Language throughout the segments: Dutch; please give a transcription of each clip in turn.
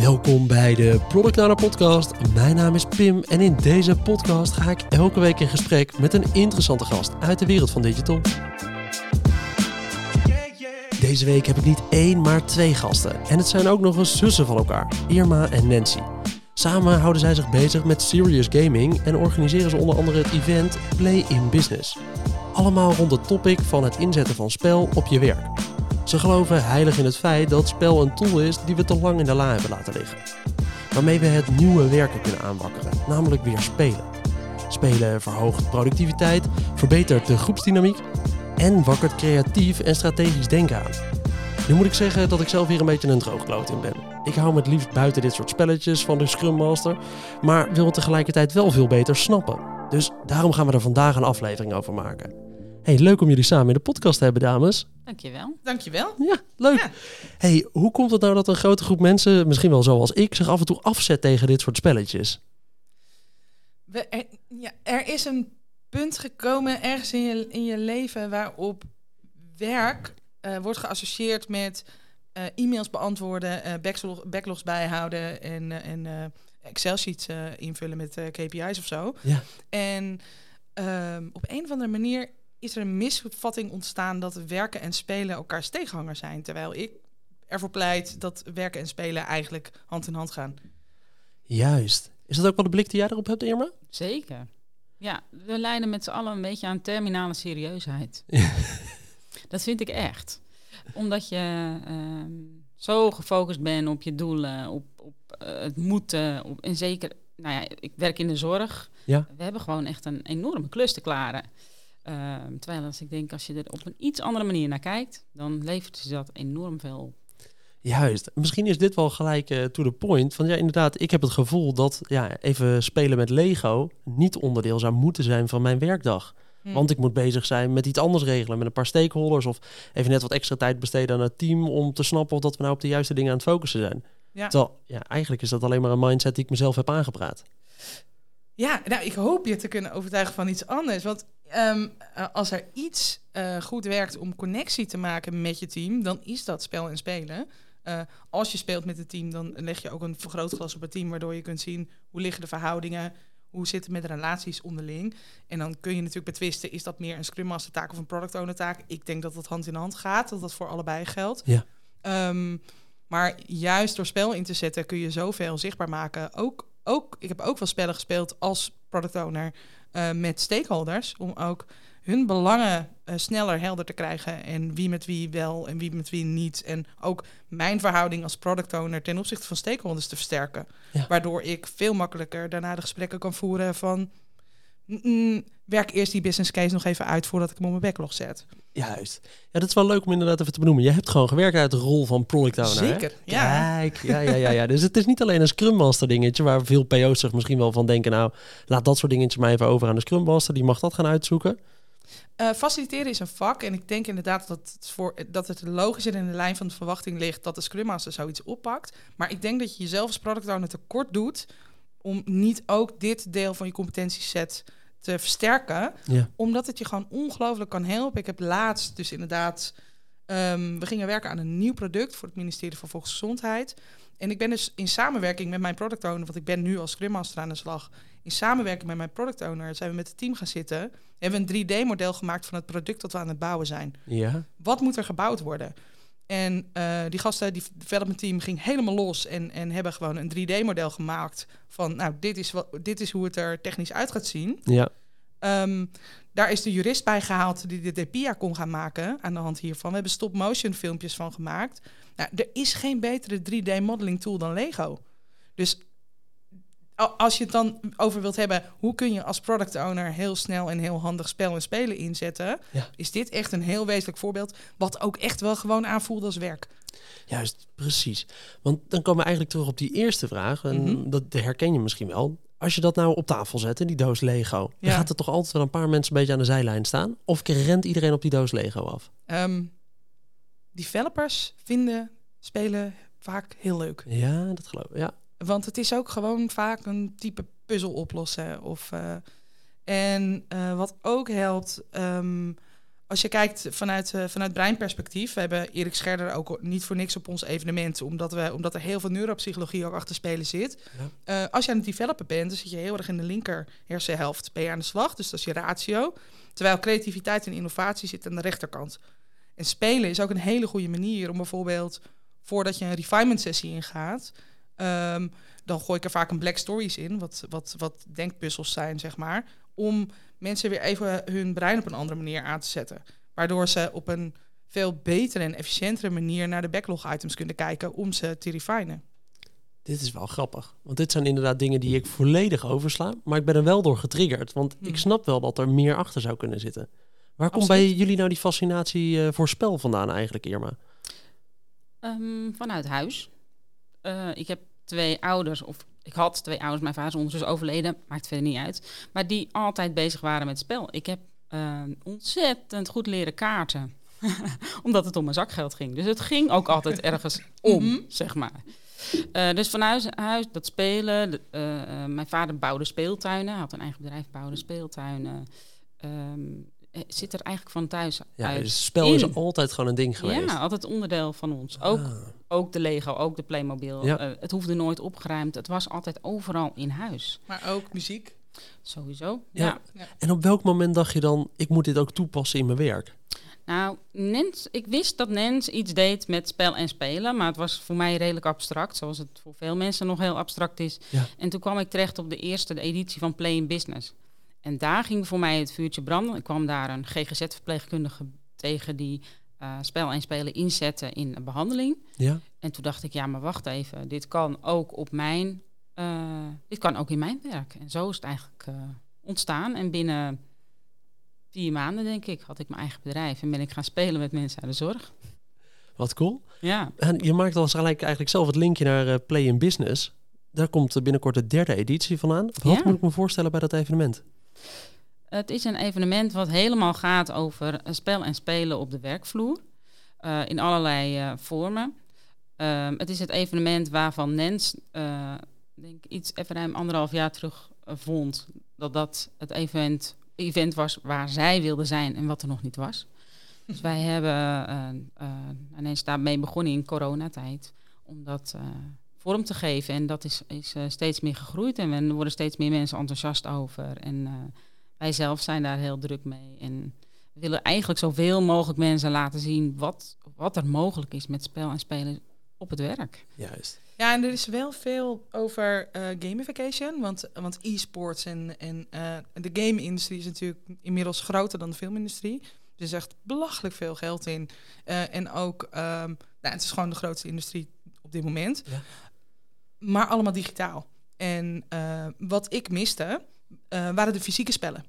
Welkom bij de Product Podcast. Mijn naam is Pim en in deze podcast ga ik elke week in gesprek met een interessante gast uit de wereld van digital. Deze week heb ik niet één, maar twee gasten. En het zijn ook nog eens zussen van elkaar, Irma en Nancy. Samen houden zij zich bezig met serious gaming en organiseren ze onder andere het event Play in Business. Allemaal rond het topic van het inzetten van spel op je werk. Ze geloven heilig in het feit dat spel een tool is die we te lang in de la hebben laten liggen. Waarmee we het nieuwe werken kunnen aanwakkeren, namelijk weer spelen. Spelen verhoogt productiviteit, verbetert de groepsdynamiek en wakkert creatief en strategisch denken aan. Nu moet ik zeggen dat ik zelf hier een beetje een droogkloot in ben. Ik hou me het liefst buiten dit soort spelletjes van de Scrum Master, maar wil het tegelijkertijd wel veel beter snappen. Dus daarom gaan we er vandaag een aflevering over maken. Hey, leuk om jullie samen in de podcast te hebben, dames. Dankjewel. Dankjewel. Ja, leuk. Ja. Hey, hoe komt het nou dat een grote groep mensen, misschien wel zoals ik, zich af en toe afzet tegen dit soort spelletjes? We, er, ja, er is een punt gekomen ergens in je, in je leven waarop werk eh, wordt geassocieerd met eh, e-mails beantwoorden, eh, backlog, backlogs bijhouden en, en eh, Excel-sheets eh, invullen met eh, KPI's of zo. Ja. En ehm, op een of andere manier is er een misvatting ontstaan dat werken en spelen elkaars tegenhanger zijn. Terwijl ik ervoor pleit dat werken en spelen eigenlijk hand in hand gaan. Juist. Is dat ook wel de blik die jij erop hebt, Irma? Zeker. Ja, we lijden met z'n allen een beetje aan terminale serieusheid. Dat vind ik echt. Omdat je ehm, zo gefocust bent op je doelen, op, op eh, het moeten. Op, en zeker, nou ja, ik werk in de zorg. Ja. We hebben gewoon echt een enorme klus te klaren. Ehm, terwijl als ik denk, als je er op een iets andere manier naar kijkt, dan levert je dat enorm veel op. Juist. Misschien is dit wel gelijk eh, to the point. Van ja, inderdaad, ik heb het gevoel dat ja, even spelen met Lego niet onderdeel zou moeten zijn van mijn werkdag. Hm. Want ik moet bezig zijn met iets anders regelen, met een paar stakeholders of even net wat extra tijd besteden aan het team om te snappen of dat we nou op de juiste dingen aan het focussen zijn. Ja. Terwijl, ja, eigenlijk is dat alleen maar een mindset die ik mezelf heb aangepraat. Ja, nou, ik hoop je te kunnen overtuigen van iets anders. Want ehm, eh, als er iets eh, goed werkt om connectie te maken met je team, dan is dat spel en spelen. Eh, als je speelt met het team, dan leg je ook een vergrootglas op het team, waardoor je kunt zien hoe liggen de verhoudingen, hoe zit het met de relaties onderling. En dan kun je natuurlijk betwisten, is dat meer een Scrum Master taak of een Product Owner taak? Ik denk dat dat hand in hand gaat, dat dat voor allebei geldt. Ja. Ehm, maar juist door spel in te zetten kun je zoveel zichtbaar maken. Ook, ook, ik heb ook wel spellen gespeeld als product owner eh, met stakeholders. Om ook hun belangen eh, sneller helder te krijgen. En wie met wie wel en wie met wie niet. En ook mijn verhouding als product owner ten opzichte van stakeholders te versterken. Ja. Waardoor ik veel makkelijker daarna de gesprekken kan voeren van... "Mm, mm, werk eerst die business case nog even uit voordat ik hem op mijn backlog zet. Juist. Ja, dat is wel leuk om inderdaad even te benoemen. Je hebt gewoon gewerkt uit de rol van product owner. hè? Zeker, ja. Kijk, ja, ja, ja, ja. Dus het is niet alleen een Scrum Master dingetje waar veel PO's zich misschien wel van denken. Nou, laat dat soort dingetjes maar even over aan de Scrum Master. Die mag dat gaan uitzoeken. Eh, faciliteren is een vak en ik denk inderdaad dat het, voor, dat het logisch en in de lijn van de verwachting ligt dat de Scrum Master zoiets oppakt. Maar ik denk dat je jezelf als product owner tekort doet om niet ook dit deel van je competentieset te versterken, Ja. omdat het je gewoon ongelooflijk kan helpen. Ik heb laatst dus inderdaad, ehm, we gingen werken aan een nieuw product voor het ministerie van Volksgezondheid. En ik ben dus in samenwerking met mijn product owner, want ik ben nu als Scrum Master aan de slag. In samenwerking met mijn product owner zijn we met het team gaan zitten. Hebben we een 3D-model gemaakt van het product dat we aan het bouwen zijn. Ja. Wat moet er gebouwd worden? En eh, die gasten, die development team, ging helemaal los en, en hebben gewoon een 3D-model gemaakt van, nou, dit is, wat, dit is hoe het er technisch uit gaat zien. Ja. Ehm, daar is de jurist bij gehaald die de DPIA kon gaan maken aan de hand hiervan. We hebben stop-motion filmpjes van gemaakt. Nou, er is geen betere 3D-modeling tool dan Lego. Dus als je het dan over wilt hebben, hoe kun je als product owner heel snel en heel handig spel en spelen inzetten, Ja. is dit echt een heel wezenlijk voorbeeld, wat ook echt wel gewoon aanvoelt als werk. Juist, precies. Want dan komen we eigenlijk terug op die eerste vraag. En Mhm. dat herken je misschien wel. Als je dat nou op tafel zet, in die doos Lego, dan gaat er toch altijd wel een paar mensen een beetje aan de zijlijn staan? Of rent iedereen op die doos Lego af? Ehm, developers vinden spelen vaak heel leuk. Ja, dat geloof ik. Ja. Want het is ook gewoon vaak een type puzzel oplossen. Of, eh, en eh, wat ook helpt, ehm, als je kijkt vanuit, uh, vanuit breinperspectief, we hebben Erik Scherder ook niet voor niks op ons evenement, omdat, we, omdat er heel veel neuropsychologie ook achter spelen zit. Ja. Als je aan het developen bent, dan zit je heel erg in de linker hersenhelft. Ben je aan de slag, dus dat is je ratio. Terwijl creativiteit en innovatie zit aan de rechterkant. En spelen is ook een hele goede manier om bijvoorbeeld, voordat je een refinement sessie ingaat, um, dan gooi ik er vaak een black stories in, wat, wat, wat denkpuzzels zijn, zeg maar, om mensen weer even hun brein op een andere manier aan te zetten. Waardoor ze op een veel betere en efficiëntere manier naar de backlog items kunnen kijken om ze te refinen. Dit is wel grappig. Want dit zijn inderdaad dingen die ik volledig oversla. Maar ik ben er wel door getriggerd. Want ik hmm. snap wel dat er meer achter zou kunnen zitten. Waar komt bij jullie nou die fascinatie uh, voor spel vandaan eigenlijk, Irma? Um, vanuit huis. Uh, ik heb twee ouders, of ik had twee ouders, mijn vader is ondertussen overleden, maakt verder niet uit. Maar die altijd bezig waren met spel. Ik heb uh, ontzettend goed leren kaarten. Omdat het om mijn zakgeld ging. Dus het ging ook altijd ergens om, mhm. zeg maar. Uh, dus vanuit huis, dat spelen. De, uh, mijn vader bouwde speeltuinen, had een eigen bedrijf, bouwde speeltuinen. Um, zit er eigenlijk van thuis ja, uit. Dus spel is altijd gewoon een ding geweest. Ja, altijd onderdeel van ons. Ook, ah. Ook de Lego, ook de Playmobil. Ja. Uh, het hoefde nooit opgeruimd. Het was altijd overal in huis. Maar ook muziek? Sowieso, ja. ja. En op welk moment dacht je dan, ik moet dit ook toepassen in mijn werk? Nou, Nens, ik wist dat Nens iets deed met spel en spelen, maar het was voor mij redelijk abstract, zoals het voor veel mensen nog heel abstract is. Ja. En toen kwam ik terecht op de eerste de editie van Play in Business. En daar ging voor mij het vuurtje branden. Ik kwam daar een GGZ-verpleegkundige tegen die uh, spel en spelen inzette in een behandeling. Ja. En toen dacht ik, ja, maar wacht even, dit kan ook op mijn, uh, dit kan ook in mijn werk. En zo is het eigenlijk uh, ontstaan. En binnen vier maanden, denk ik, had ik mijn eigen bedrijf en ben ik gaan spelen met mensen uit de zorg. Wat cool. Ja. En je maakt al gelijk eigenlijk zelf het linkje naar Play in Business. Daar komt binnenkort de derde editie van aan. Wat ja. moet ik me voorstellen bij dat evenement? Het is een evenement wat helemaal gaat over spel en spelen op de werkvloer. Uh, in allerlei uh, vormen. Uh, het is het evenement waarvan Nens, uh, denk iets even ruim anderhalf jaar terug vond dat dat het event, event was waar zij wilde zijn en wat er nog niet was. Dus wij hebben Nens daarmee begonnen in coronatijd om dat vorm te geven. En dat is, is steeds meer gegroeid en er worden steeds meer mensen enthousiast over. En wij zelf zijn daar heel druk mee. En we willen eigenlijk zoveel mogelijk mensen laten zien wat, wat er mogelijk is met spel en spelen op het werk. Juist. Ja, en er is wel veel over uh, gamification. Want, want e-sports en, en uh, de game-industrie is natuurlijk inmiddels groter dan de filmindustrie. Er is echt belachelijk veel geld in. Uh, en ook, um, nou, het is gewoon de grootste industrie op dit moment. Ja. Maar allemaal digitaal. En wat ik miste, uh, waren de fysieke spellen.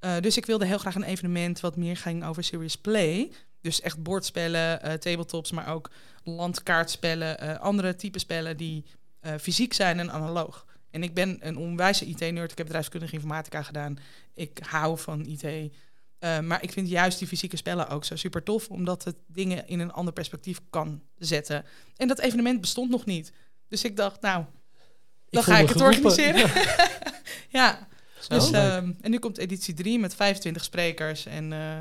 Uh, dus ik wilde heel graag een evenement wat meer ging over serious play. Dus echt bordspellen, uh, tabletops, maar ook landkaartspellen, andere type spellen die fysiek zijn en analoog. En ik ben een onwijze IT-nerd. Ik heb bedrijfskundige informatica gedaan. Ik hou van IT. maar ik vind juist die fysieke spellen ook zo super tof, omdat het dingen in een ander perspectief kan zetten. En dat evenement bestond nog niet. Dus ik dacht, nou, dan ga ik het organiseren. Ja, dus, ehm, en nu komt editie 3 met 25 sprekers. En uh,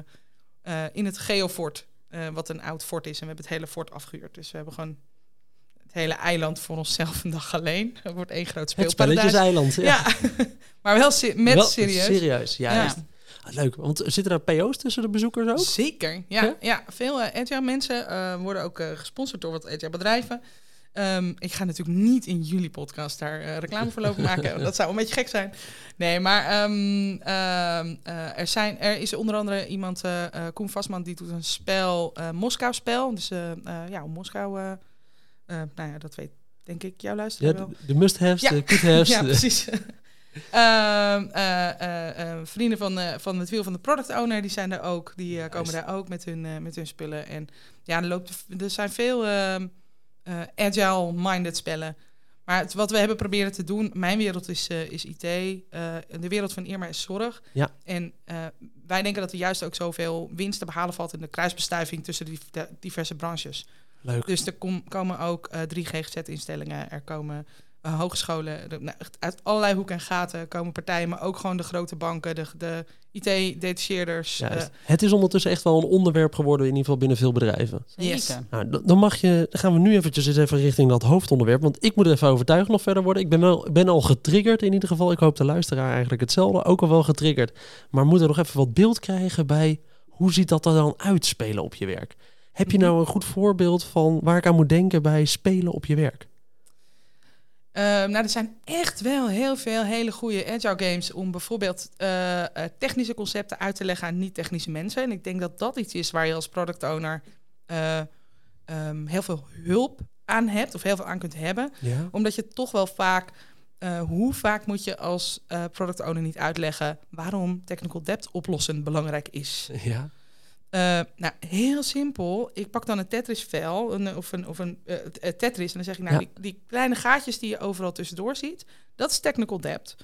uh, in het Geofort, uh, wat een oud fort is. En we hebben het hele fort afgehuurd. Dus we hebben gewoon het hele eiland voor onszelf een dag alleen. Het wordt één groot speelparadijs. Het eiland. Ja, ja. maar wel met wel serieus. Serieus, ja. ja. Ah, leuk, want zitten daar PO's tussen de bezoekers ook? Zeker, ja. ja? veel uh, mensen worden ook gesponsord door wat agile bedrijven. Um, ik ga natuurlijk niet in jullie podcast daar uh, reclame voor lopen maken. dat zou een beetje gek zijn. Nee, maar um, uh, er, zijn, er is onder andere iemand, uh, Koen Vastman, die doet een spel, Moskou-spel. Dus ja, Moskou, nou ja, dat weet denk ik jouw luisteraar ja, De must-haves, de could-haves. ja, precies. vrienden van, van het wiel van de product owner, die zijn daar ook. Die komen daar ook met hun, met hun spullen. En ja, er, loopt, er zijn veel uh, agile-minded spellen. Maar het, wat we hebben proberen te doen, mijn wereld is, uh, is IT, uh, eh, de wereld van Irma is zorg. Ja. En wij denken dat er juist ook zoveel winst te behalen valt in de kruisbestuiving tussen die diverse branches. Leuk. Dus er kom, komen ook drie GGZ-instellingen, er komen eh, hogescholen, de- nou, echt uit allerlei hoeken en gaten komen partijen, maar ook gewoon de grote banken, de, de IT-detacheerders. Juist. het is ondertussen echt wel een onderwerp geworden, in ieder geval binnen veel bedrijven. Yes. Nou, dan mag je, dan gaan we nu eventjes eens even richting dat hoofdonderwerp. Want ik moet er even overtuigd nog verder worden. Ik ben, wel, ik ben al getriggerd in ieder geval. Ik hoop de luisteraar eigenlijk hetzelfde. Ook al wel getriggerd. Maar moet er nog even wat beeld krijgen bij hoe ziet dat er dan uitspelen op je werk? Heb je Mhm. nou een goed voorbeeld van waar ik aan moet denken bij spelen op je werk? Ehm, nou, er zijn echt wel heel veel hele goede agile games om bijvoorbeeld eh, eh, technische concepten uit te leggen aan niet-technische mensen. En ik denk dat dat iets is waar je als product owner eh, ehm, heel veel hulp aan hebt of heel veel aan kunt hebben. Ja. Omdat je toch wel vaak, hoe vaak moet je als product owner niet uitleggen waarom technical debt oplossen belangrijk is. Ja. Eh, nou, heel simpel. Ik pak dan een Tetris-vel een, of een, of een eh, eh, Tetris en dan zeg ik, nou, Ja. die, die kleine gaatjes die je overal tussendoor ziet, dat is technical debt.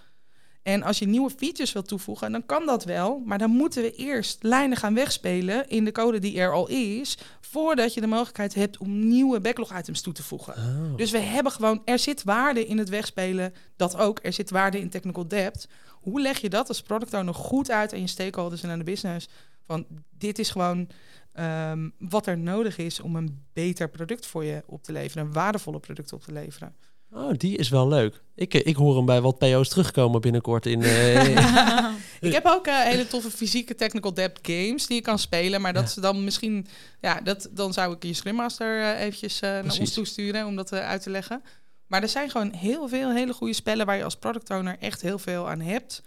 En als je nieuwe features wil toevoegen, dan kan dat wel. Maar dan moeten we eerst lijnen gaan wegspelen in de code die er al is, voordat je de mogelijkheid hebt om nieuwe backlog-items toe te voegen. Oh. Dus we hebben gewoon, er zit waarde in het wegspelen, dat ook. Er zit waarde in technical debt. Hoe leg je dat als product owner goed uit aan je stakeholders en aan de business? Van dit is gewoon ehm, wat er nodig is om een beter product voor je op te leveren, een waardevolle product op te leveren. Oh, die is wel leuk. Ik, eh, ik hoor hem bij wat PO's terugkomen binnenkort in. eh, Ik heb ook eh, hele toffe fysieke technical debt games die je kan spelen, maar dat Ja. is dan misschien, ja, dat, dan zou ik je Scrum Master eh, eventjes eh, naar ons toesturen om dat uit te leggen. Maar er zijn gewoon heel veel hele goede spellen waar je als product owner echt heel veel aan hebt.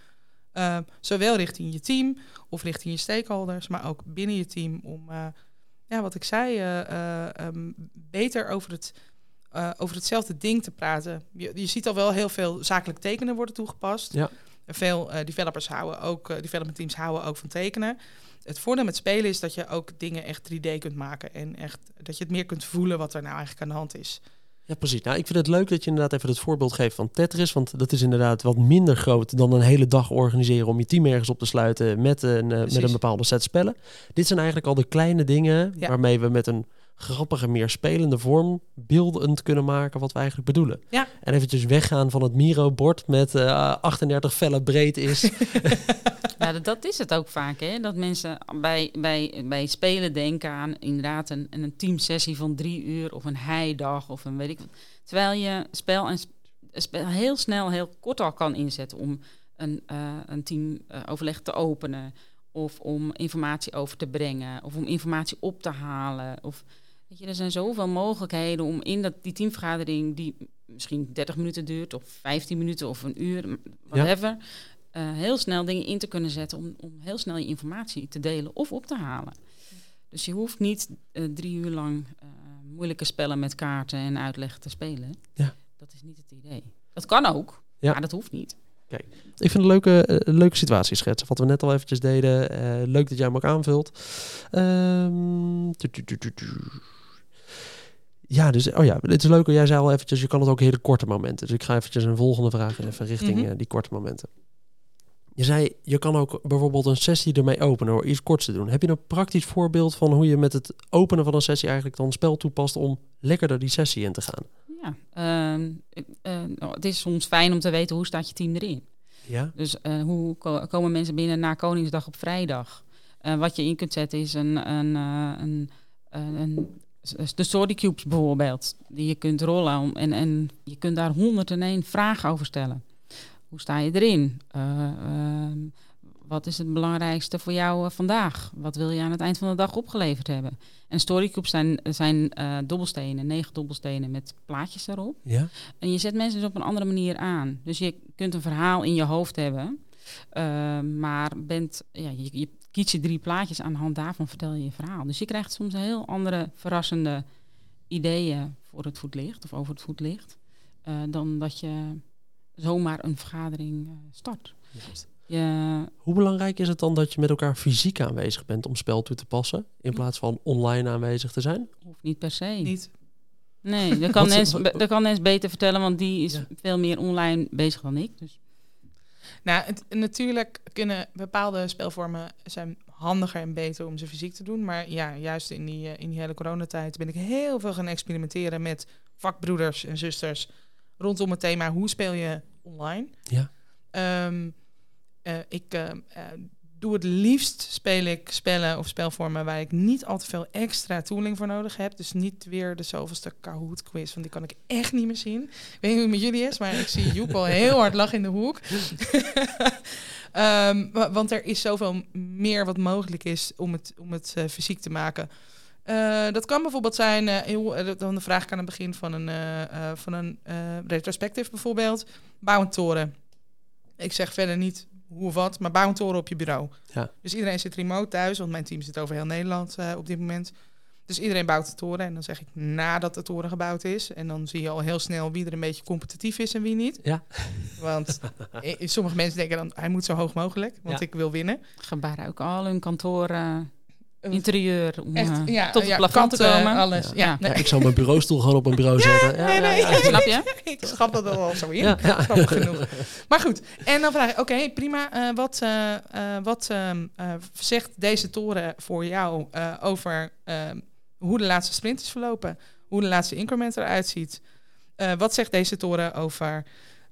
Eh, zowel richting je team of richting je stakeholders, maar ook binnen je team om, eh, ja, wat ik zei, eh, eh, ehm, beter over, het, over hetzelfde ding te praten. Je, je ziet al wel heel veel zakelijk tekenen worden toegepast. Ja. Veel developers houden ook, development teams houden ook van tekenen. Het voordeel met spelen is dat je ook dingen echt 3D kunt maken en echt dat je het meer kunt voelen wat er nou eigenlijk aan de hand is. Ja, precies. Nou, ik vind het leuk dat je inderdaad even het voorbeeld geeft van Tetris. Want dat is inderdaad wat minder groot dan een hele dag organiseren om je team ergens op te sluiten met een, eh, met een bepaalde set spellen. Dit zijn eigenlijk al de kleine dingen Ja. waarmee we met een grappige, meer spelende vorm beeldend kunnen maken wat we eigenlijk bedoelen. Ja. En eventjes weggaan van het Miro-bord met eh 38 vellen breed is. Ja, dat, dat is het ook vaak, hè? Dat mensen bij, bij, bij spelen denken aan inderdaad een, een teamsessie van drie uur of een heidag of een weet ik wat. Terwijl je spel en sp- spel heel snel, heel kort al kan inzetten om een, eh een teamoverleg te openen of om informatie over te brengen of om informatie op te halen. Of, weet je, er zijn zoveel mogelijkheden om in dat, die teamvergadering die misschien 30 minuten duurt of 15 minuten of een uur, whatever eh, heel snel dingen in te kunnen zetten om, om heel snel je informatie te delen of op te halen. Dus je hoeft niet eh, drie uur lang eh, moeilijke spellen met kaarten en uitleg te spelen. Ja. Dat is niet het idee. Dat kan ook, Ja. maar dat hoeft niet. Ik vind een leuke, leuke situatie schetsen. Wat we net al eventjes deden. Leuk dat jij hem ook aanvult. Ehm, tu, tu, tu, tu, tu. Ja, dus oh ja, het is leuk. Jij zei al eventjes, je kan het ook hele korte momenten. Dus ik ga eventjes een volgende vraag even richting Mhm. die korte momenten. Je zei, je kan ook bijvoorbeeld een sessie ermee openen door iets korts te doen. Heb je een praktisch voorbeeld van hoe je met het openen van een sessie eigenlijk dan spel toepast om lekkerder die sessie in te gaan? Ja, ehm, eh, nou, het is soms fijn om te weten hoe staat je team erin. Ja? Dus eh, hoe ko- komen mensen binnen na Koningsdag op vrijdag? Eh, wat je in kunt zetten is een, een, een, een, de story cubes bijvoorbeeld, die je kunt rollen. Om, en, en je kunt daar 101 vragen over stellen. Hoe sta je erin? Eh, ehm, wat is het belangrijkste voor jou eh, vandaag? Wat wil je aan het eind van de dag opgeleverd hebben? En storycubes zijn, zijn eh, dobbelstenen, negen dobbelstenen met plaatjes erop. Ja? En je zet mensen dus op een andere manier aan. Dus je kunt een verhaal in je hoofd hebben, maar bent, ja, je, je kiest je drie plaatjes aan de hand daarvan vertel je je verhaal. Dus je krijgt soms heel andere verrassende ideeën voor het voetlicht of over het voetlicht, dan dat je zomaar een vergadering eh, start. Je, Hoe belangrijk is het dan dat je met elkaar fysiek aanwezig bent om spel toe te passen, in plaats van online aanwezig te zijn? hoeft niet per se. Niet. Nee, dat kan, Nens, dat kan Nens beter vertellen, want die is Ja. veel meer online bezig dan ik. Dus. Nou, het, natuurlijk kunnen bepaalde spelvormen zijn handiger en beter om ze fysiek te doen. Maar ja, juist in die, eh, in die hele coronatijd ben ik heel veel gaan experimenteren met vakbroeders en zusters rondom het thema hoe speel je online. Ja. Ehm, eh, ik ehm, eh, doe het liefst speel ik spellen of spelvormen waar ik niet al te veel extra tooling voor nodig heb. Dus niet weer de zoveelste Kahoot quiz, want die kan ik echt niet meer zien. Ik weet niet hoe het met jullie is, maar ik zie Joep al heel hard lachen in de hoek. Ehm, wa- want er is zoveel meer wat mogelijk is om het, om het eh, fysiek te maken. Eh, dat kan bijvoorbeeld zijn, eh, heel, eh, dan de vraag ik aan het begin van een, eh, eh, van een eh, retrospective bijvoorbeeld. Bouw een toren. Ik zeg verder niet hoe of wat, maar bouw een toren op je bureau. Ja. Dus iedereen zit remote thuis, want mijn team zit over heel Nederland eh, op dit moment. Dus iedereen bouwt de toren en dan zeg ik nadat de toren gebouwd is. En dan zie je al heel snel wie er een beetje competitief is en wie niet. Ja. Want sommige mensen denken dan, hij moet zo hoog mogelijk, want Ja. ik wil winnen. Gebaren ook al hun kantoor eh, interieur om Echt, eh, ja, tot het ja, plafond te komen. alles. Ja, Ja, nee, ik zal mijn bureaustoel gewoon op een bureau zetten. Ja, nee, ja, nee. ja. Snap je? ik schat dat al zo in. Ja, ja. Grappig genoeg. Maar goed, en dan vraag ik, oké, prima. eh, wat eh, eh, wat ehm, eh, zegt deze toren voor jou eh, over ehm, hoe de laatste sprint is verlopen? Hoe de laatste increment eruit ziet? Eh, wat zegt deze toren over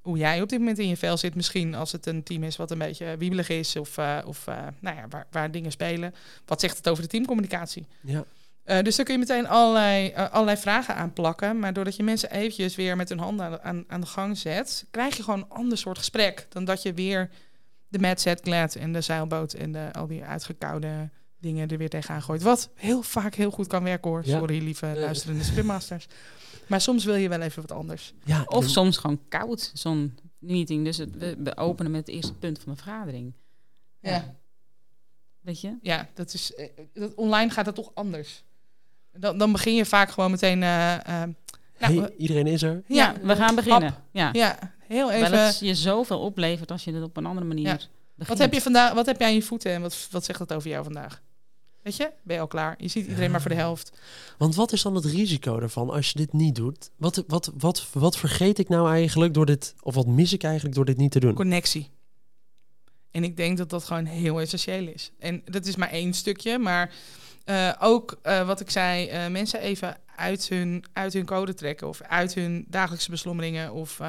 hoe jij op dit moment in je vel zit? Misschien als het een team is wat een beetje wiebelig is of, eh, of eh, nou ja, waar, waar dingen spelen. Wat zegt het over de teamcommunicatie? Ja. Eh, dus daar kun je meteen allerlei, allerlei vragen aan plakken. Maar doordat je mensen eventjes weer met hun handen aan, aan, aan de gang zet, krijg je gewoon een ander soort gesprek. Dan dat je weer de Mad Set Glad en de zeilboot en de, al die uitgekoude dingen er weer tegenaan gooit. Wat heel vaak heel goed kan werken hoor. Ja. Sorry lieve luisterende Scrum Maar soms wil je wel even wat anders. Ja, Of soms gewoon koud, zo'n meeting. Dus het, we, we openen met het eerste punt van de vergadering. Ja, Ja. ja. Weet je? dat is, eh, dat, online gaat dat toch anders. Dan, dan begin je vaak gewoon meteen... eh, eh, nou, Hey, iedereen is er. Ja, we gaan beginnen. hap. Ja. ja, heel Wel even... het je zoveel oplevert als je het op een andere manier Ja. begint. Wat heb je vandaag? Wat heb jij aan je voeten en wat, wat zegt dat over jou vandaag? Weet je, ben je al klaar? Je ziet iedereen Ja. maar voor de helft. Want wat is dan het risico ervan als je dit niet doet? Wat, wat, wat, wat vergeet ik nou eigenlijk door dit, of wat mis ik eigenlijk door dit niet te doen? Connectie. En ik denk dat dat gewoon heel essentieel is. En dat is maar één stukje, maar eh, ook eh, wat ik zei, eh, mensen even uit hun, uit hun code trekken of uit hun dagelijkse beslommeringen of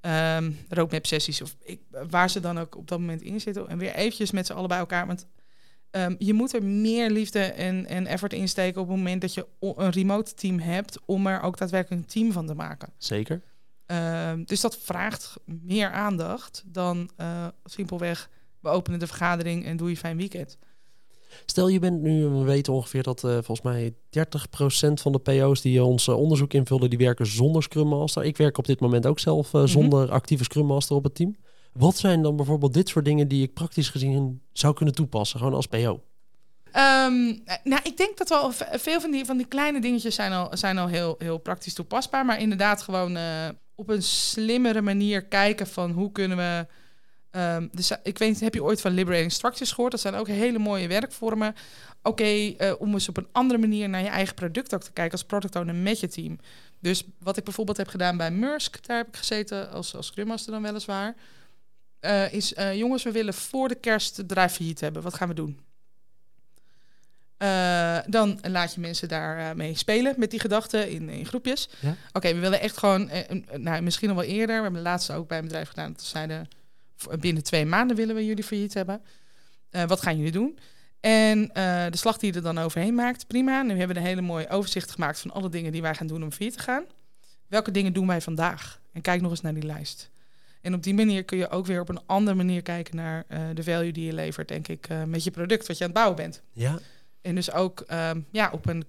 ehm, roadmap sessies of ik, waar ze dan ook op dat moment in zitten en weer eventjes met z'n allen bij elkaar. Want ehm, je moet er meer liefde en, en effort in steken op het moment dat je een remote team hebt om er ook daadwerkelijk een team van te maken. Zeker. Ehm, dus dat vraagt meer aandacht dan eh, simpelweg we openen de vergadering en doe je fijn weekend. Stel je bent nu, we weten ongeveer dat eh, volgens mij 30% van de PO's die ons eh, onderzoek invullen, die werken zonder Scrum Master. Ik werk op dit moment ook zelf Mhm. zonder actieve Scrum Master op het team. Wat zijn dan bijvoorbeeld dit soort dingen die ik praktisch gezien zou kunnen toepassen, gewoon als PO? Ehm, nou, ik denk dat wel veel van die, van die kleine dingetjes zijn al, zijn al heel, heel praktisch toepasbaar. Maar inderdaad gewoon eh, op een slimmere manier kijken van hoe kunnen we... ehm, dus, ik weet heb je ooit van Liberating Structures gehoord? Dat zijn ook hele mooie werkvormen. Oké, eh, om eens op een andere manier naar je eigen product ook te kijken als product owner met je team. Dus wat ik bijvoorbeeld heb gedaan bij Mursk, daar heb ik gezeten als, als Scrum Master dan weliswaar. Eh, is, eh, jongens, we willen voor de kerst het bedrijf failliet hebben. Wat gaan we doen? Eh, dan laat je mensen daar eh, mee spelen met die gedachten in, in groepjes. Ja. Oké, we willen echt gewoon, nou, misschien al wel eerder. We hebben de laatste ook bij een bedrijf gedaan. Dat ze zeiden, binnen twee maanden willen we jullie failliet hebben. Wat gaan jullie doen? En de slag die je er dan overheen maakt, prima. Nu hebben we een hele mooie overzicht gemaakt van alle dingen die wij gaan doen om failliet te gaan. Welke dingen doen wij vandaag? En kijk nog eens naar die lijst. En op die manier kun je ook weer op een andere manier kijken naar eh, de value die je levert, denk ik, eh, met je product wat je aan het bouwen bent. Ja, En dus ook ehm, ja, op een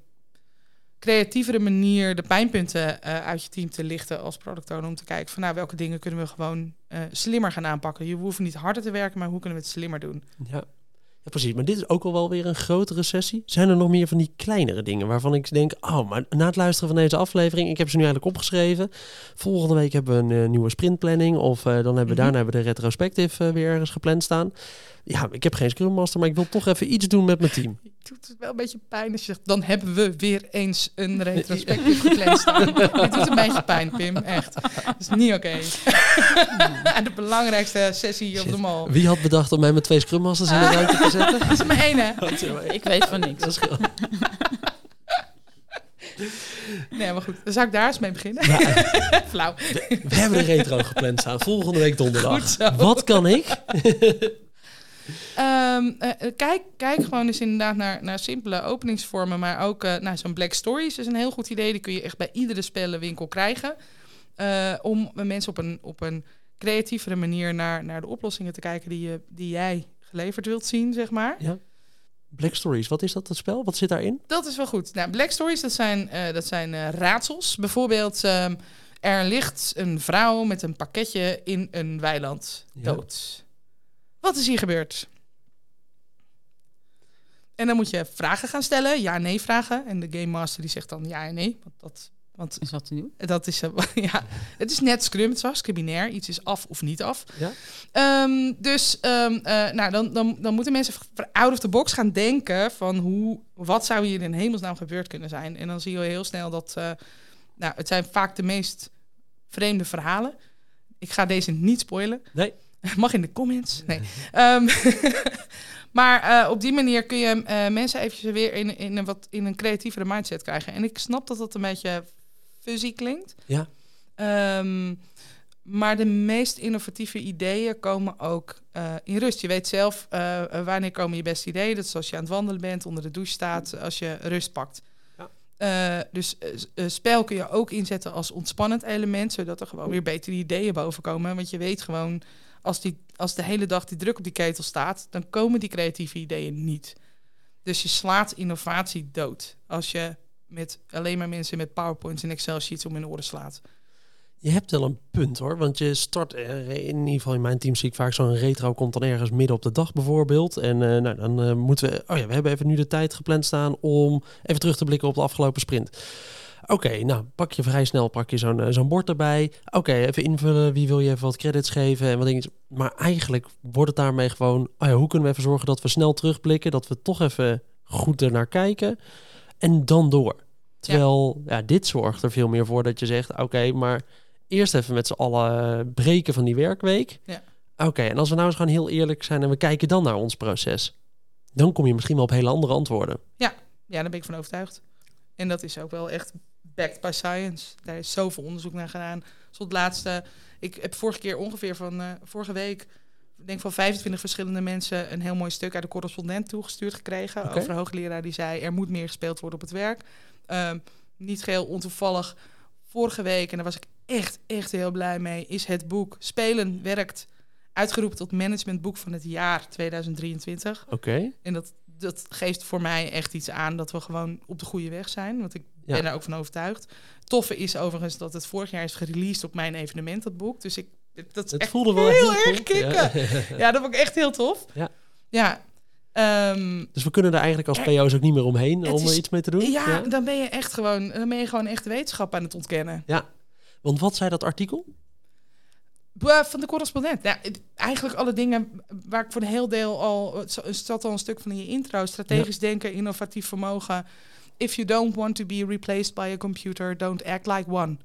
creatievere manier de pijnpunten eh, uit je team te lichten als product owner. Om te kijken van nou, welke dingen kunnen we gewoon slimmer gaan aanpakken. Je hoeft niet harder te werken, maar hoe kunnen we het slimmer doen? ja. Ja, precies. Maar dit is ook al wel weer een grotere sessie. Zijn er nog meer van die kleinere dingen waarvan ik denk... oh, maar na het luisteren van deze aflevering... ik heb ze nu eigenlijk opgeschreven. Volgende week hebben we een eh, nieuwe sprintplanning... of eh, dan hebben we Mhm. daarna hebben we de retrospective eh, weer ergens gepland staan. Ja, ik heb geen Scrum Master... maar ik wil toch even iets doen met mijn team. Het doet het wel een beetje pijn als je zegt, dan hebben we weer eens een retrospectief gepland staan. Dit doet een beetje pijn, Pim, echt. Dat is niet oké. En de belangrijkste sessie op Shit. de mall. Wie had bedacht om mij met twee Scrum Masters in de ruimte te zetten? Dat is maar één, hè? Ik weet van niks. Dat Nee, maar goed. Dan zou ik daar eens mee beginnen. Ja, Flauw. we hebben een retro gepland staan. Volgende week donderdag. Goed zo. Wat kan ik? Ehm, eh, eh, kijk, kijk gewoon eens inderdaad naar, naar simpele openingsvormen. Maar ook eh nou, zo'n Black Stories is een heel goed idee. Die kun je echt bij iedere spellenwinkel krijgen. Eh, om mensen op een, op een creatievere manier naar, naar de oplossingen te kijken die, je, die jij geleverd wilt zien, zeg maar. Ja. Black Stories, wat is dat, dat spel? Wat zit daarin? Dat is wel goed. Nou, Black Stories, dat zijn, dat zijn raadsels. Bijvoorbeeld, ehm, er ligt een vrouw met een pakketje in een weiland Ja. Wat is hier gebeurd? En dan moet je vragen gaan stellen, ja-nee vragen. En de Game Master die zegt dan ja en nee. Want dat, want Is wat te doen? dat is, eh, ja, het is net Scrum, het is hartstikke binair. Iets is af of niet af. Ja. Ehm, dus ehm, eh, nou, dan, dan, dan moeten mensen out of the box gaan denken van hoe, wat zou hier in hemelsnaam gebeurd kunnen zijn. En dan zie je heel snel dat, eh, nou, het zijn vaak de meest vreemde verhalen. Ik ga deze niet spoilen. Nee. Mag in de comments. Nee. Ehm, maar eh, op die manier kun je eh, mensen eventjes weer in, in, een wat, in een creatievere mindset krijgen. En ik snap dat dat een beetje fuzzy klinkt. Ja. Ehm, maar de meest innovatieve ideeën komen ook eh, in rust. Je weet zelf wanneer komen je beste ideeën. Dat is als je aan het wandelen bent, onder de douche staat, als je rust pakt. Ja. Eh, dus eh, spel kun je ook inzetten als ontspannend element, zodat er gewoon weer betere ideeën boven komen. Want je weet gewoon, als, die, als de hele dag die druk op die ketel staat, dan komen die creatieve ideeën niet. Dus je slaat innovatie dood als je met alleen maar mensen met PowerPoints en Excel sheets om hun oren slaat. Je hebt wel een punt hoor, want je start, eh, in ieder geval in mijn team zie ik vaak zo'n retro komt dan ergens midden op de dag bijvoorbeeld. En eh, nou, dan eh, moeten we, oh ja, we hebben even nu de tijd gepland staan om even terug te blikken op de afgelopen sprint. Oké, nou pak je vrij snel pak je zo'n eh, zo'n bord erbij. Oké, even invullen, wie wil je even wat credits geven en wat dingen. Maar eigenlijk wordt het daarmee gewoon, oh ja, hoe kunnen we even zorgen dat we snel terugblikken, dat we toch even goed ernaar kijken en dan door. Terwijl ja. dit zorgt er veel meer voor dat je zegt, oké, maar eerst even met z'n allen breken van die werkweek. Ja. Oké, en als we nou eens gewoon heel eerlijk zijn en we kijken dan naar ons proces, dan kom je misschien wel op hele andere antwoorden. Ja, daar ben ik van overtuigd. En dat is ook wel echt backed by science. Daar is zoveel onderzoek naar gedaan. Tot laatste, ik heb vorige keer ongeveer van eh, vorige week, ik denk van 25 verschillende mensen een heel mooi stuk uit de correspondent toegestuurd gekregen. Over een hoogleraar die zei, er moet meer gespeeld worden op het werk. Ehm, niet geheel ontoevallig, vorige week, en daar was ik echt, echt heel blij mee, is het boek Spelen werkt uitgeroepen tot managementboek van het jaar 2023. Oké, En dat, dat geeft voor mij echt iets aan dat we gewoon op de goede weg zijn. Want ik Ja. ben er ook van overtuigd. Toffe is overigens dat het vorig jaar is gereleased op mijn evenement, dat boek. Dus ik, dat is het echt voelde wel heel, heel, erg. Ja. kicken. Ja. dat vond ik echt heel tof. Ja. Ja. Ehm, Dus we kunnen er eigenlijk als PO's ook niet meer omheen om er is- iets mee te doen. ja, dan ben je echt gewoon, dan ben je gewoon echt de wetenschap aan het ontkennen. Want wat zei dat artikel? Van de correspondent. Nou, eigenlijk alle dingen waar ik voor een heel deel al... Het zat al een stuk van in je intro. Strategisch denken, innovatief vermogen. If you don't want to be replaced by a computer, don't act like one.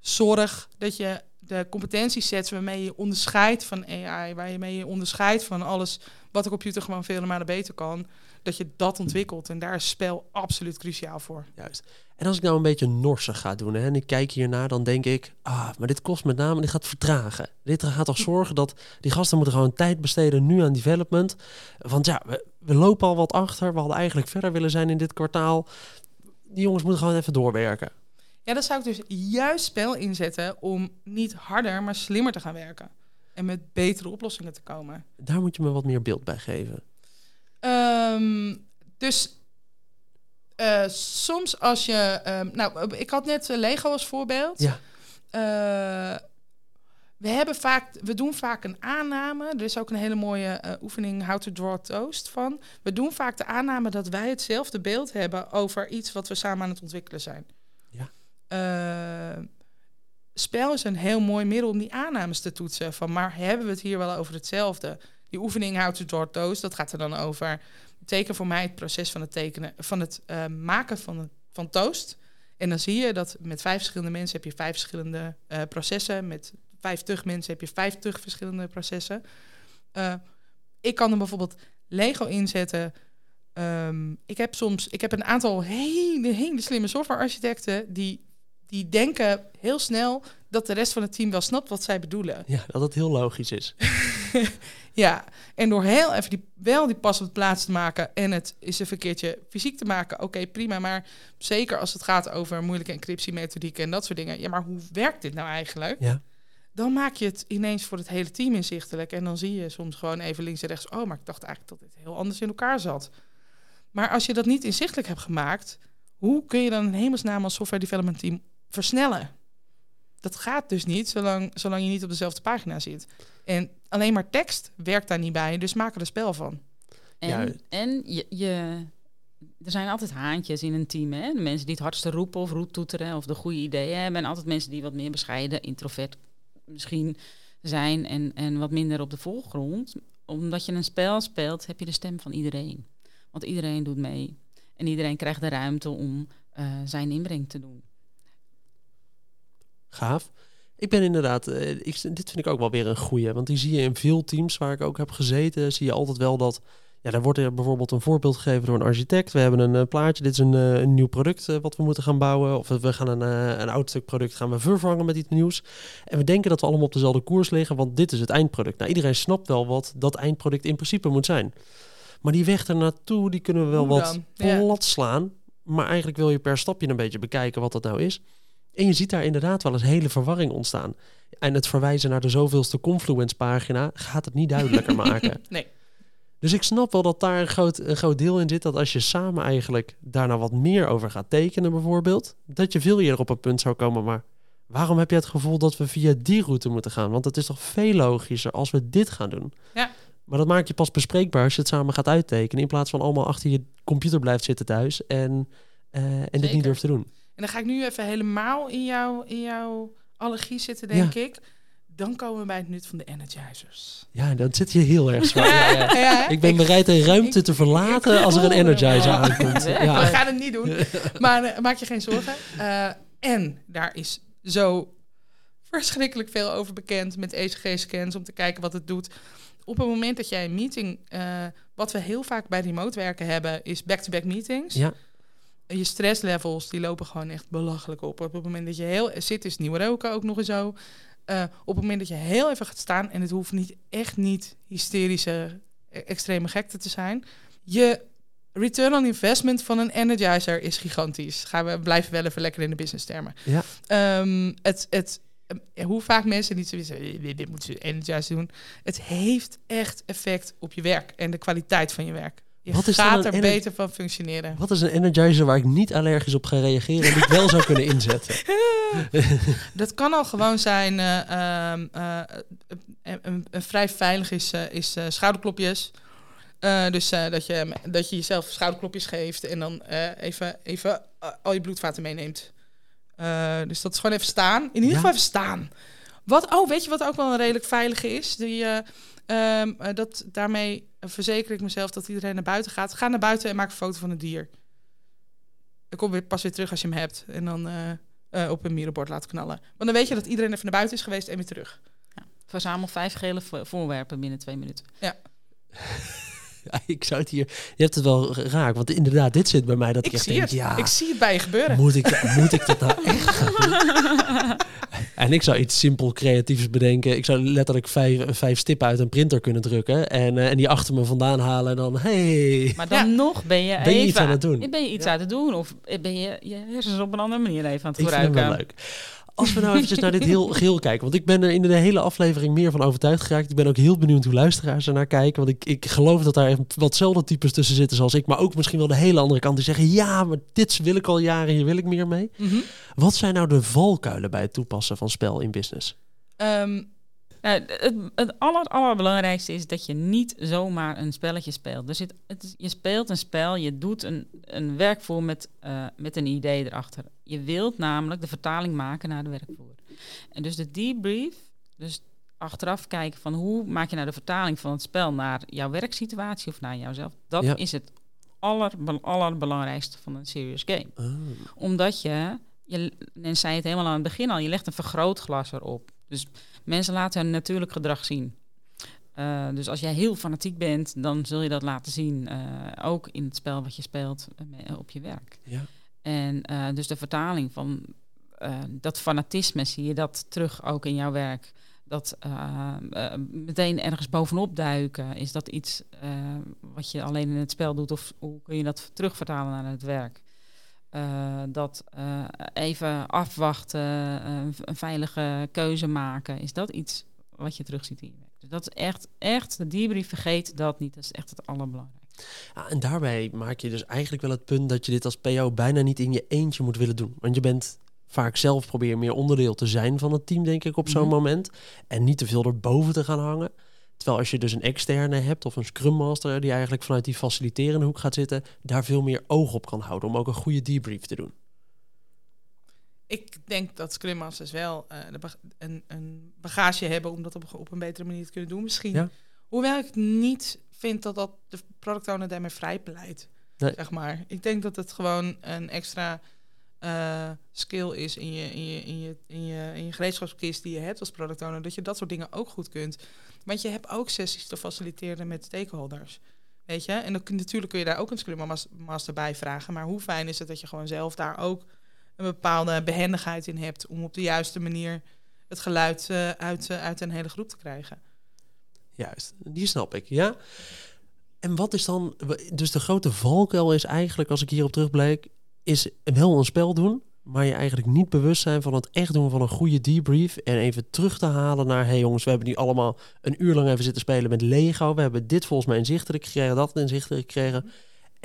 Zorg dat je de competentiesets waarmee je onderscheidt van AI... waarmee je onderscheidt van alles wat de computer gewoon vele malen beter kan... dat je dat ontwikkelt. En daar is spel absoluut cruciaal voor. Juist. En als ik nou een beetje norsig ga doen hè, en ik kijk hiernaar, dan denk ik, ah, maar dit kost met name, dit gaat vertragen. Dit gaat toch zorgen dat die gasten moeten gewoon tijd besteden nu aan development. Want ja, we, we lopen al wat achter. We hadden eigenlijk verder willen zijn in dit kwartaal. Die jongens moeten gewoon even doorwerken. Ja, dan zou ik dus juist spel inzetten om niet harder, maar slimmer te gaan werken. En met betere oplossingen te komen. Daar moet je me wat meer beeld bij geven. Ehm, dus eh, soms als je... ehm, nou, ik had net eh, Lego als voorbeeld. Ja. Eh, we, hebben vaak, we doen vaak een aanname. Er is ook een hele mooie oefening How to Draw Toast van. We doen vaak de aanname dat wij hetzelfde beeld hebben over iets wat we samen aan het ontwikkelen zijn. Ja. Spel is een heel mooi middel om die aannames te toetsen. Van, maar hebben we het hier wel over hetzelfde? Die oefening How to Draw Toast, dat gaat er dan over. Teken voor mij het proces van het tekenen, van het eh, maken van, van toast. En dan zie je dat met vijf verschillende mensen heb je vijf verschillende eh, processen. Met vijftig mensen heb je vijftig verschillende processen. Eh, ik kan er bijvoorbeeld Lego inzetten ehm, ik heb soms, ik heb een aantal hele, hele slimme softwarearchitecten die, die denken heel snel dat de rest van het team wel snapt wat zij bedoelen. Ja, dat het heel logisch is. Ja, en door heel even die, wel die pas op de plaats te maken en het is een keertje fysiek te maken, oké, prima. Maar zeker als het gaat over moeilijke encryptiemethodieken en dat soort dingen. Ja, maar hoe werkt dit nou eigenlijk? Ja. Dan maak je het ineens voor het hele team inzichtelijk. En dan zie je soms gewoon even links en rechts, oh, maar ik dacht eigenlijk dat dit heel anders in elkaar zat. Maar als je dat niet inzichtelijk hebt gemaakt, hoe kun je dan in hemelsnaam als software development team versnellen? Dat gaat dus niet zolang, zolang je niet op dezelfde pagina zit. En alleen maar tekst werkt daar niet bij, dus maak er een spel van. En, Ja. en je, je, er zijn altijd haantjes in een team. Hè? De mensen die het hardste roepen of roettoeteren of de goede ideeën hebben. En altijd mensen die wat meer bescheiden, introvert misschien zijn en, en wat minder op de voorgrond. Omdat je een spel speelt, heb je de stem van iedereen. Want iedereen doet mee. En iedereen krijgt de ruimte om eh, zijn inbreng te doen. Gaaf. Ik ben inderdaad, eh, ik, dit vind ik ook wel weer een goeie. Want die zie je in veel teams waar ik ook heb gezeten, zie je altijd wel dat. Ja, daar wordt er bijvoorbeeld een voorbeeld gegeven door een architect. We hebben een eh, plaatje, dit is een, eh, een nieuw product wat we moeten gaan bouwen. Of we gaan een, een oud stuk product gaan we vervangen met iets nieuws. En we denken dat we allemaal op dezelfde koers liggen, want dit is het eindproduct. Nou, iedereen snapt wel wat dat eindproduct in principe moet zijn. Maar die weg ernaartoe, die kunnen we wel Hoe wat plat slaan. Maar eigenlijk wil je per stapje een beetje bekijken wat dat nou is. En je ziet daar inderdaad wel eens hele verwarring ontstaan. En het verwijzen naar de zoveelste Confluence pagina gaat het niet duidelijker maken. Nee. Dus ik snap wel dat daar een groot, een groot deel in zit. Dat als je samen eigenlijk daar nou wat meer over gaat tekenen bijvoorbeeld. Dat je veel eerder op een punt zou komen. Maar waarom heb je het gevoel dat we via die route moeten gaan? Want het is toch veel logischer als we dit gaan doen. Ja. Maar dat maak je pas bespreekbaar als je het samen gaat uittekenen. In plaats van allemaal achter je computer blijft zitten thuis. En, eh, en dit niet durft te doen. En dan ga ik nu even helemaal in, jou, in jouw allergie zitten, denk ik. Dan komen we bij het nut van de energizers. Ja, dan zit je heel erg zwaar. Ja, ja. Ik ben bereid een ruimte te verlaten als er een energizer Ja. aankomt. We gaan het niet doen. Maar eh, maak je geen zorgen. Eh, en daar is zo verschrikkelijk veel over bekend met ECG-scans om te kijken wat het doet. Op het moment dat jij een meeting, eh, wat we heel vaak bij remote werken hebben, is back-to-back meetings. Ja. Je stresslevels die lopen gewoon echt belachelijk op. Op het moment dat je heel zit, is nieuw roken ook nog eens zo. Eh, op het moment dat je heel even gaat staan, en het hoeft niet echt niet hysterische, e- extreme gekte te zijn. Je return on investment van een energizer is gigantisch. Gaan we blijven wel even lekker in de business termen. Ja. Ehm, het, het, eh, hoe vaak mensen niet zoiets dit, dit moeten ze energizer doen. Het heeft echt effect op je werk en de kwaliteit van je werk. Je Wat is gaat er beter van functioneren. Wat is een energizer waar ik niet allergisch op ga reageren en die ik wel zou kunnen inzetten? Dat kan al gewoon zijn. eh, ehm, eh, een, een, vrij veilig is, eh, is schouderklopjes. Dus dat, je, dat je jezelf schouderklopjes geeft en dan even, even al je bloedvaten meeneemt. Dus dat is gewoon even staan. In ieder Ja. geval even staan. Wat, oh, weet je wat ook wel een redelijk veilige is? Die, eh, dat, daarmee verzeker ik mezelf dat iedereen naar buiten gaat. Ga naar buiten en maak een foto van het dier. Dan kom weer pas weer terug als je hem hebt. En dan eh, eh, op een mierenbord laten knallen. Want dan weet je dat iedereen even naar buiten is geweest en weer terug. Verzamel vijf gele vo- voorwerpen binnen twee minuten. Ja, ik zou het hier... Je hebt het wel raak, want inderdaad, dit zit bij mij dat ik, Ik echt zie denk, het. ja, Ik zie het bij je gebeuren. moet ik, moet ik dat nou echt gaan doen? En ik zou iets simpel creatiefs bedenken. Ik zou letterlijk vijf, vijf stippen uit een printer kunnen drukken en, eh, en die achter me vandaan halen en dan, hey... Maar dan Ja. nog ben je, Ben je even iets aan het doen? Ben je iets Ja. aan het doen? Of ben je je hersens op een andere manier even aan het Ik vind gebruiken? wel leuk. Als we nou eventjes naar dit heel geheel kijken. Want ik ben er in de hele aflevering meer van overtuigd geraakt. Ik ben ook heel benieuwd hoe luisteraars er naar kijken. Want ik, ik geloof dat daar watzelfde types tussen zitten zoals ik. Maar ook misschien wel de hele andere kant die zeggen... Ja, maar dit wil ik al jaren, hier wil ik meer mee. Mhm. Wat zijn nou de valkuilen bij het toepassen van spel in business? Ehm, Nou, het, het aller, allerbelangrijkste is dat je niet zomaar een spelletje speelt. Dus het, je speelt een spel, je doet een, een werkvoer met, eh, met een idee erachter. Je wilt namelijk de vertaling maken naar de werkvoer. En dus de debrief, dus achteraf kijken van hoe maak je nou de vertaling van het spel naar jouw werksituatie of naar jouzelf. Dat Ja. is het aller, allerbelangrijkste van een serious game Ah, omdat je, je, en zei het helemaal aan het begin al, je legt een vergrootglas erop. Dus mensen laten hun natuurlijk gedrag zien. Eh, dus als jij heel fanatiek bent, dan zul je dat laten zien, eh, ook in het spel wat je speelt eh, op je werk. Ja. En eh, dus de vertaling van eh, dat fanatisme zie je dat terug ook in jouw werk. Dat eh, meteen ergens bovenop duiken, is dat iets wat je alleen in het spel doet of hoe kun je dat terugvertalen naar het werk? Dat even afwachten, een veilige keuze maken, is dat iets wat je terugziet in je werk. Dus dat is echt, echt, de debrief vergeet dat niet. Dat is echt het allerbelangrijkste. Ja, en daarbij maak je dus eigenlijk wel het punt dat je dit als PO bijna niet in je eentje moet willen doen. Want je bent vaak zelf probeer meer onderdeel te zijn van het team, denk ik, op zo'n Mhm. moment. En niet te veel erboven te gaan hangen. Terwijl als je dus een externe hebt of een scrum master die eigenlijk vanuit die faciliterende hoek gaat zitten, daar veel meer oog op kan houden om ook een goede debrief te doen. Ik denk dat Scrum Masters wel eh, een, een bagage hebben om dat op, op een betere manier te kunnen doen. Misschien. Ja. Hoewel ik niet vind dat dat de product owner daarmee vrij pleit. Nee. Zeg maar. Ik denk dat het gewoon een extra eh, skill is in je, in, je, in, je, in, je, in je gereedschapskist die je hebt als product owner. Dat je dat soort dingen ook goed kunt. Want je hebt ook sessies te faciliteren met stakeholders. Weet je? En dan kun, natuurlijk kun je daar ook een Scrum mas- Master bij vragen. Maar hoe fijn is het dat je gewoon zelf daar ook een bepaalde behendigheid in hebt om op de juiste manier het geluid eh, uit, eh, uit een hele groep te krijgen. Juist, die snap ik, ja. En wat is dan, dus de grote valkuil is eigenlijk, als ik hierop terugbleek, is wel een spel doen, maar je eigenlijk niet bewust zijn van het echt doen van een goede debrief en even terug te halen naar, hey jongens, we hebben nu allemaal een uur lang even zitten spelen met Lego, we hebben dit volgens mij inzichtelijk gekregen, dat inzichtelijk gekregen.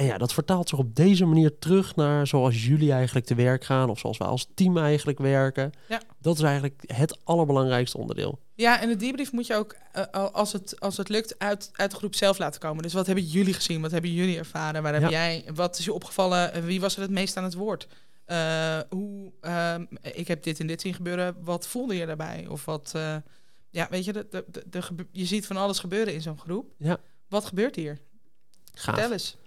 En ja, dat vertaalt zich op deze manier terug naar zoals jullie eigenlijk te werk gaan, of zoals wij als team eigenlijk werken. Ja. Dat is eigenlijk het allerbelangrijkste onderdeel. Ja, en de debrief moet je ook, eh, als, het, als het lukt, uit, uit de groep zelf laten komen. Dus wat hebben jullie gezien? Wat hebben jullie ervaren? Waar heb jij, wat is je opgevallen? Eh, Wie was er het meest aan het woord? Eh, hoe, ehm, ik heb dit en dit zien gebeuren. Wat voelde je daarbij? Of wat, ja, weet je, de, de, je ziet van alles gebeuren in zo'n groep. Ja. Wat gebeurt hier? Gaaf. Vertel eens.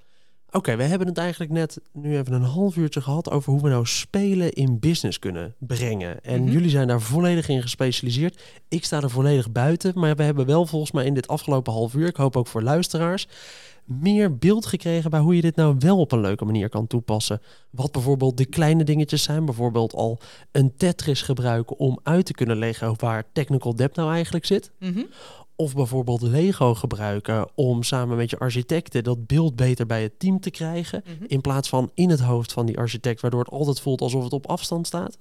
Oké, we hebben het eigenlijk net nu even een half uurtje gehad over hoe we nou spelen in business kunnen brengen. En Mhm. jullie zijn daar volledig in gespecialiseerd. Ik sta er volledig buiten, maar we hebben wel volgens mij in dit afgelopen half uur, ik hoop ook voor luisteraars, meer beeld gekregen bij hoe je dit nou wel op een leuke manier kan toepassen. Wat bijvoorbeeld de kleine dingetjes zijn, bijvoorbeeld al een Tetris gebruiken om uit te kunnen leggen waar technical debt nou eigenlijk zit. Mhm. Of bijvoorbeeld Lego gebruiken om samen met je architecten dat beeld beter bij het team te krijgen. Mhm. In plaats van in het hoofd van die architect, waardoor het altijd voelt alsof het op afstand staat.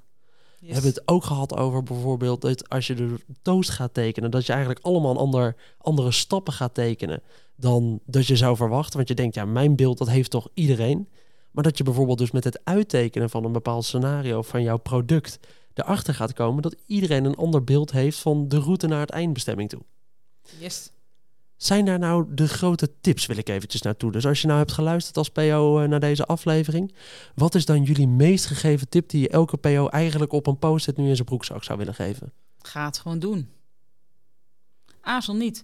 We hebben het ook gehad over bijvoorbeeld dat als je de toast gaat tekenen, dat je eigenlijk allemaal een ander, andere stappen gaat tekenen dan dat je zou verwachten. Want je denkt, ja, mijn beeld, dat heeft toch iedereen. Maar dat je bijvoorbeeld dus met het uittekenen van een bepaald scenario van jouw product erachter gaat komen dat iedereen een ander beeld heeft van de route naar het eindbestemming toe. Yes. Zijn daar nou de grote tips, wil ik eventjes naartoe. Dus als je nou hebt geluisterd als PO eh, naar deze aflevering, wat is dan jullie meest gegeven tip die je elke PO eigenlijk op een post-it nu in zijn broekzak zou willen geven? Ga het gewoon doen. Aarzel niet.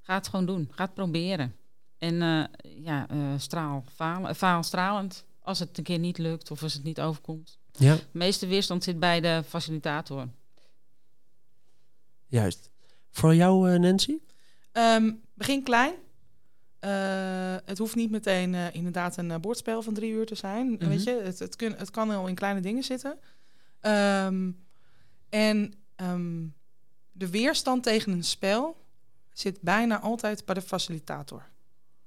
Ga het gewoon doen. Ga het proberen. En eh, ja, eh, straal, falen, faal stralend. Als het een keer niet lukt of als het niet overkomt. Ja, De meeste weerstand zit bij de facilitator. juist. Voor jou, eh, Nancy? Ehm, begin klein. Eh, het hoeft niet meteen eh, inderdaad een bordspel van drie uur te zijn. Mhm. Weet je, het, het, kun, het kan al in kleine dingen zitten. Ehm, en ehm, de weerstand tegen een spel zit bijna altijd bij de facilitator.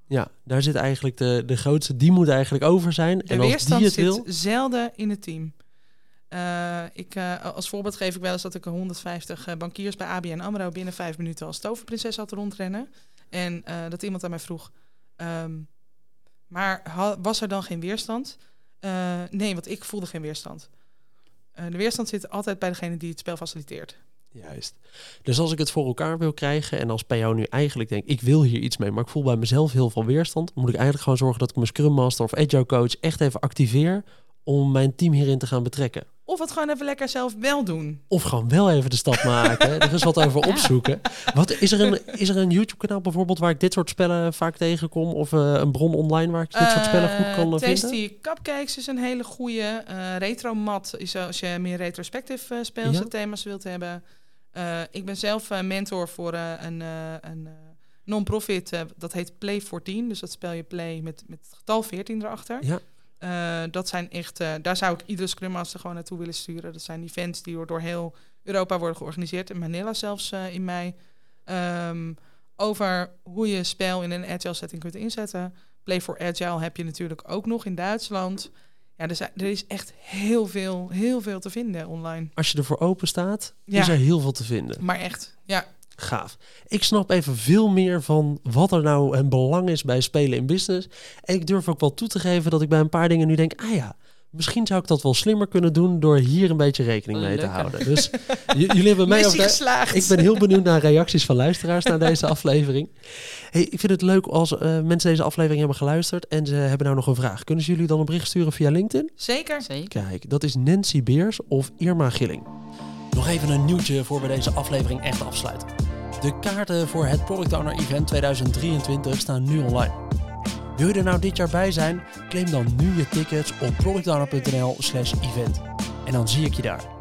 Ja, daar zit eigenlijk de, de grootste, die moet eigenlijk over zijn. De en als weerstand die het zit wil, zelden in het team. Eh, ik, eh, als voorbeeld geef ik wel eens dat ik er 150 eh, bankiers bij ABN AMRO binnen vijf minuten als toverprinses had rondrennen. En dat iemand aan mij vroeg, ehm, maar was er dan geen weerstand? Nee, want ik voelde geen weerstand. De weerstand zit altijd bij degene die het spel faciliteert. Juist. Dus als ik het voor elkaar wil krijgen en als PO nu eigenlijk denk, ik wil hier iets mee, maar ik voel bij mezelf heel veel weerstand, moet ik eigenlijk gewoon zorgen dat ik mijn Scrum Master of Agile Coach echt even activeer om mijn team hierin te gaan betrekken. Of het gewoon even lekker zelf wel doen. Of gewoon wel even de stap maken. Er is wat over opzoeken. Wat, is, er een, is er een YouTube-kanaal bijvoorbeeld waar ik dit soort spellen vaak tegenkom? Of eh, een bron online waar ik dit soort spellen goed kan Eh, eh, vinden? Tasty Cupcakes is een hele goede. Eh Retromat is als je meer retrospective uh, speelse Ja. thema's wilt hebben. Ik ben zelf mentor voor een, een, non-profit, dat heet Play 14. Dus dat spel je Play met, met het getal 14 erachter. Ja. Eh, dat zijn echt, eh, daar zou ik iedere Scrum Master gewoon naartoe willen sturen. Dat zijn events die door, door heel Europa worden georganiseerd. In Manila zelfs eh, in mei. Ehm, over hoe je spel in een agile setting kunt inzetten. Play for Agile heb je natuurlijk ook nog in Duitsland. Ja, er, zijn, er is echt heel veel, heel veel te vinden online. Als je ervoor open staat, Ja. is er heel veel te vinden. Maar echt, ja. Gaaf. Ik snap even veel meer van wat er nou een belang is bij spelen in business. En ik durf ook wel toe te geven dat ik bij een paar dingen nu denk, ah ja, misschien zou ik dat wel slimmer kunnen doen door hier een beetje rekening mee te houden. Dus j- jullie hebben mij Missie ook... geslaagd. Ik ben heel benieuwd naar reacties van luisteraars naar deze aflevering. Hey, ik vind het leuk als eh, mensen deze aflevering hebben geluisterd en ze hebben nou nog een vraag. Kunnen ze jullie dan een bericht sturen via LinkedIn? Zeker. Zeker. Kijk, dat is Nancy Beers of Irma Gilling. Nog even een nieuwtje voor we deze aflevering echt afsluiten. De kaarten voor het Product Owner Event 2023 staan nu online. Wil je er nou dit jaar bij zijn? Claim dan nu je tickets op productowner.nl slash event. En dan zie ik je daar.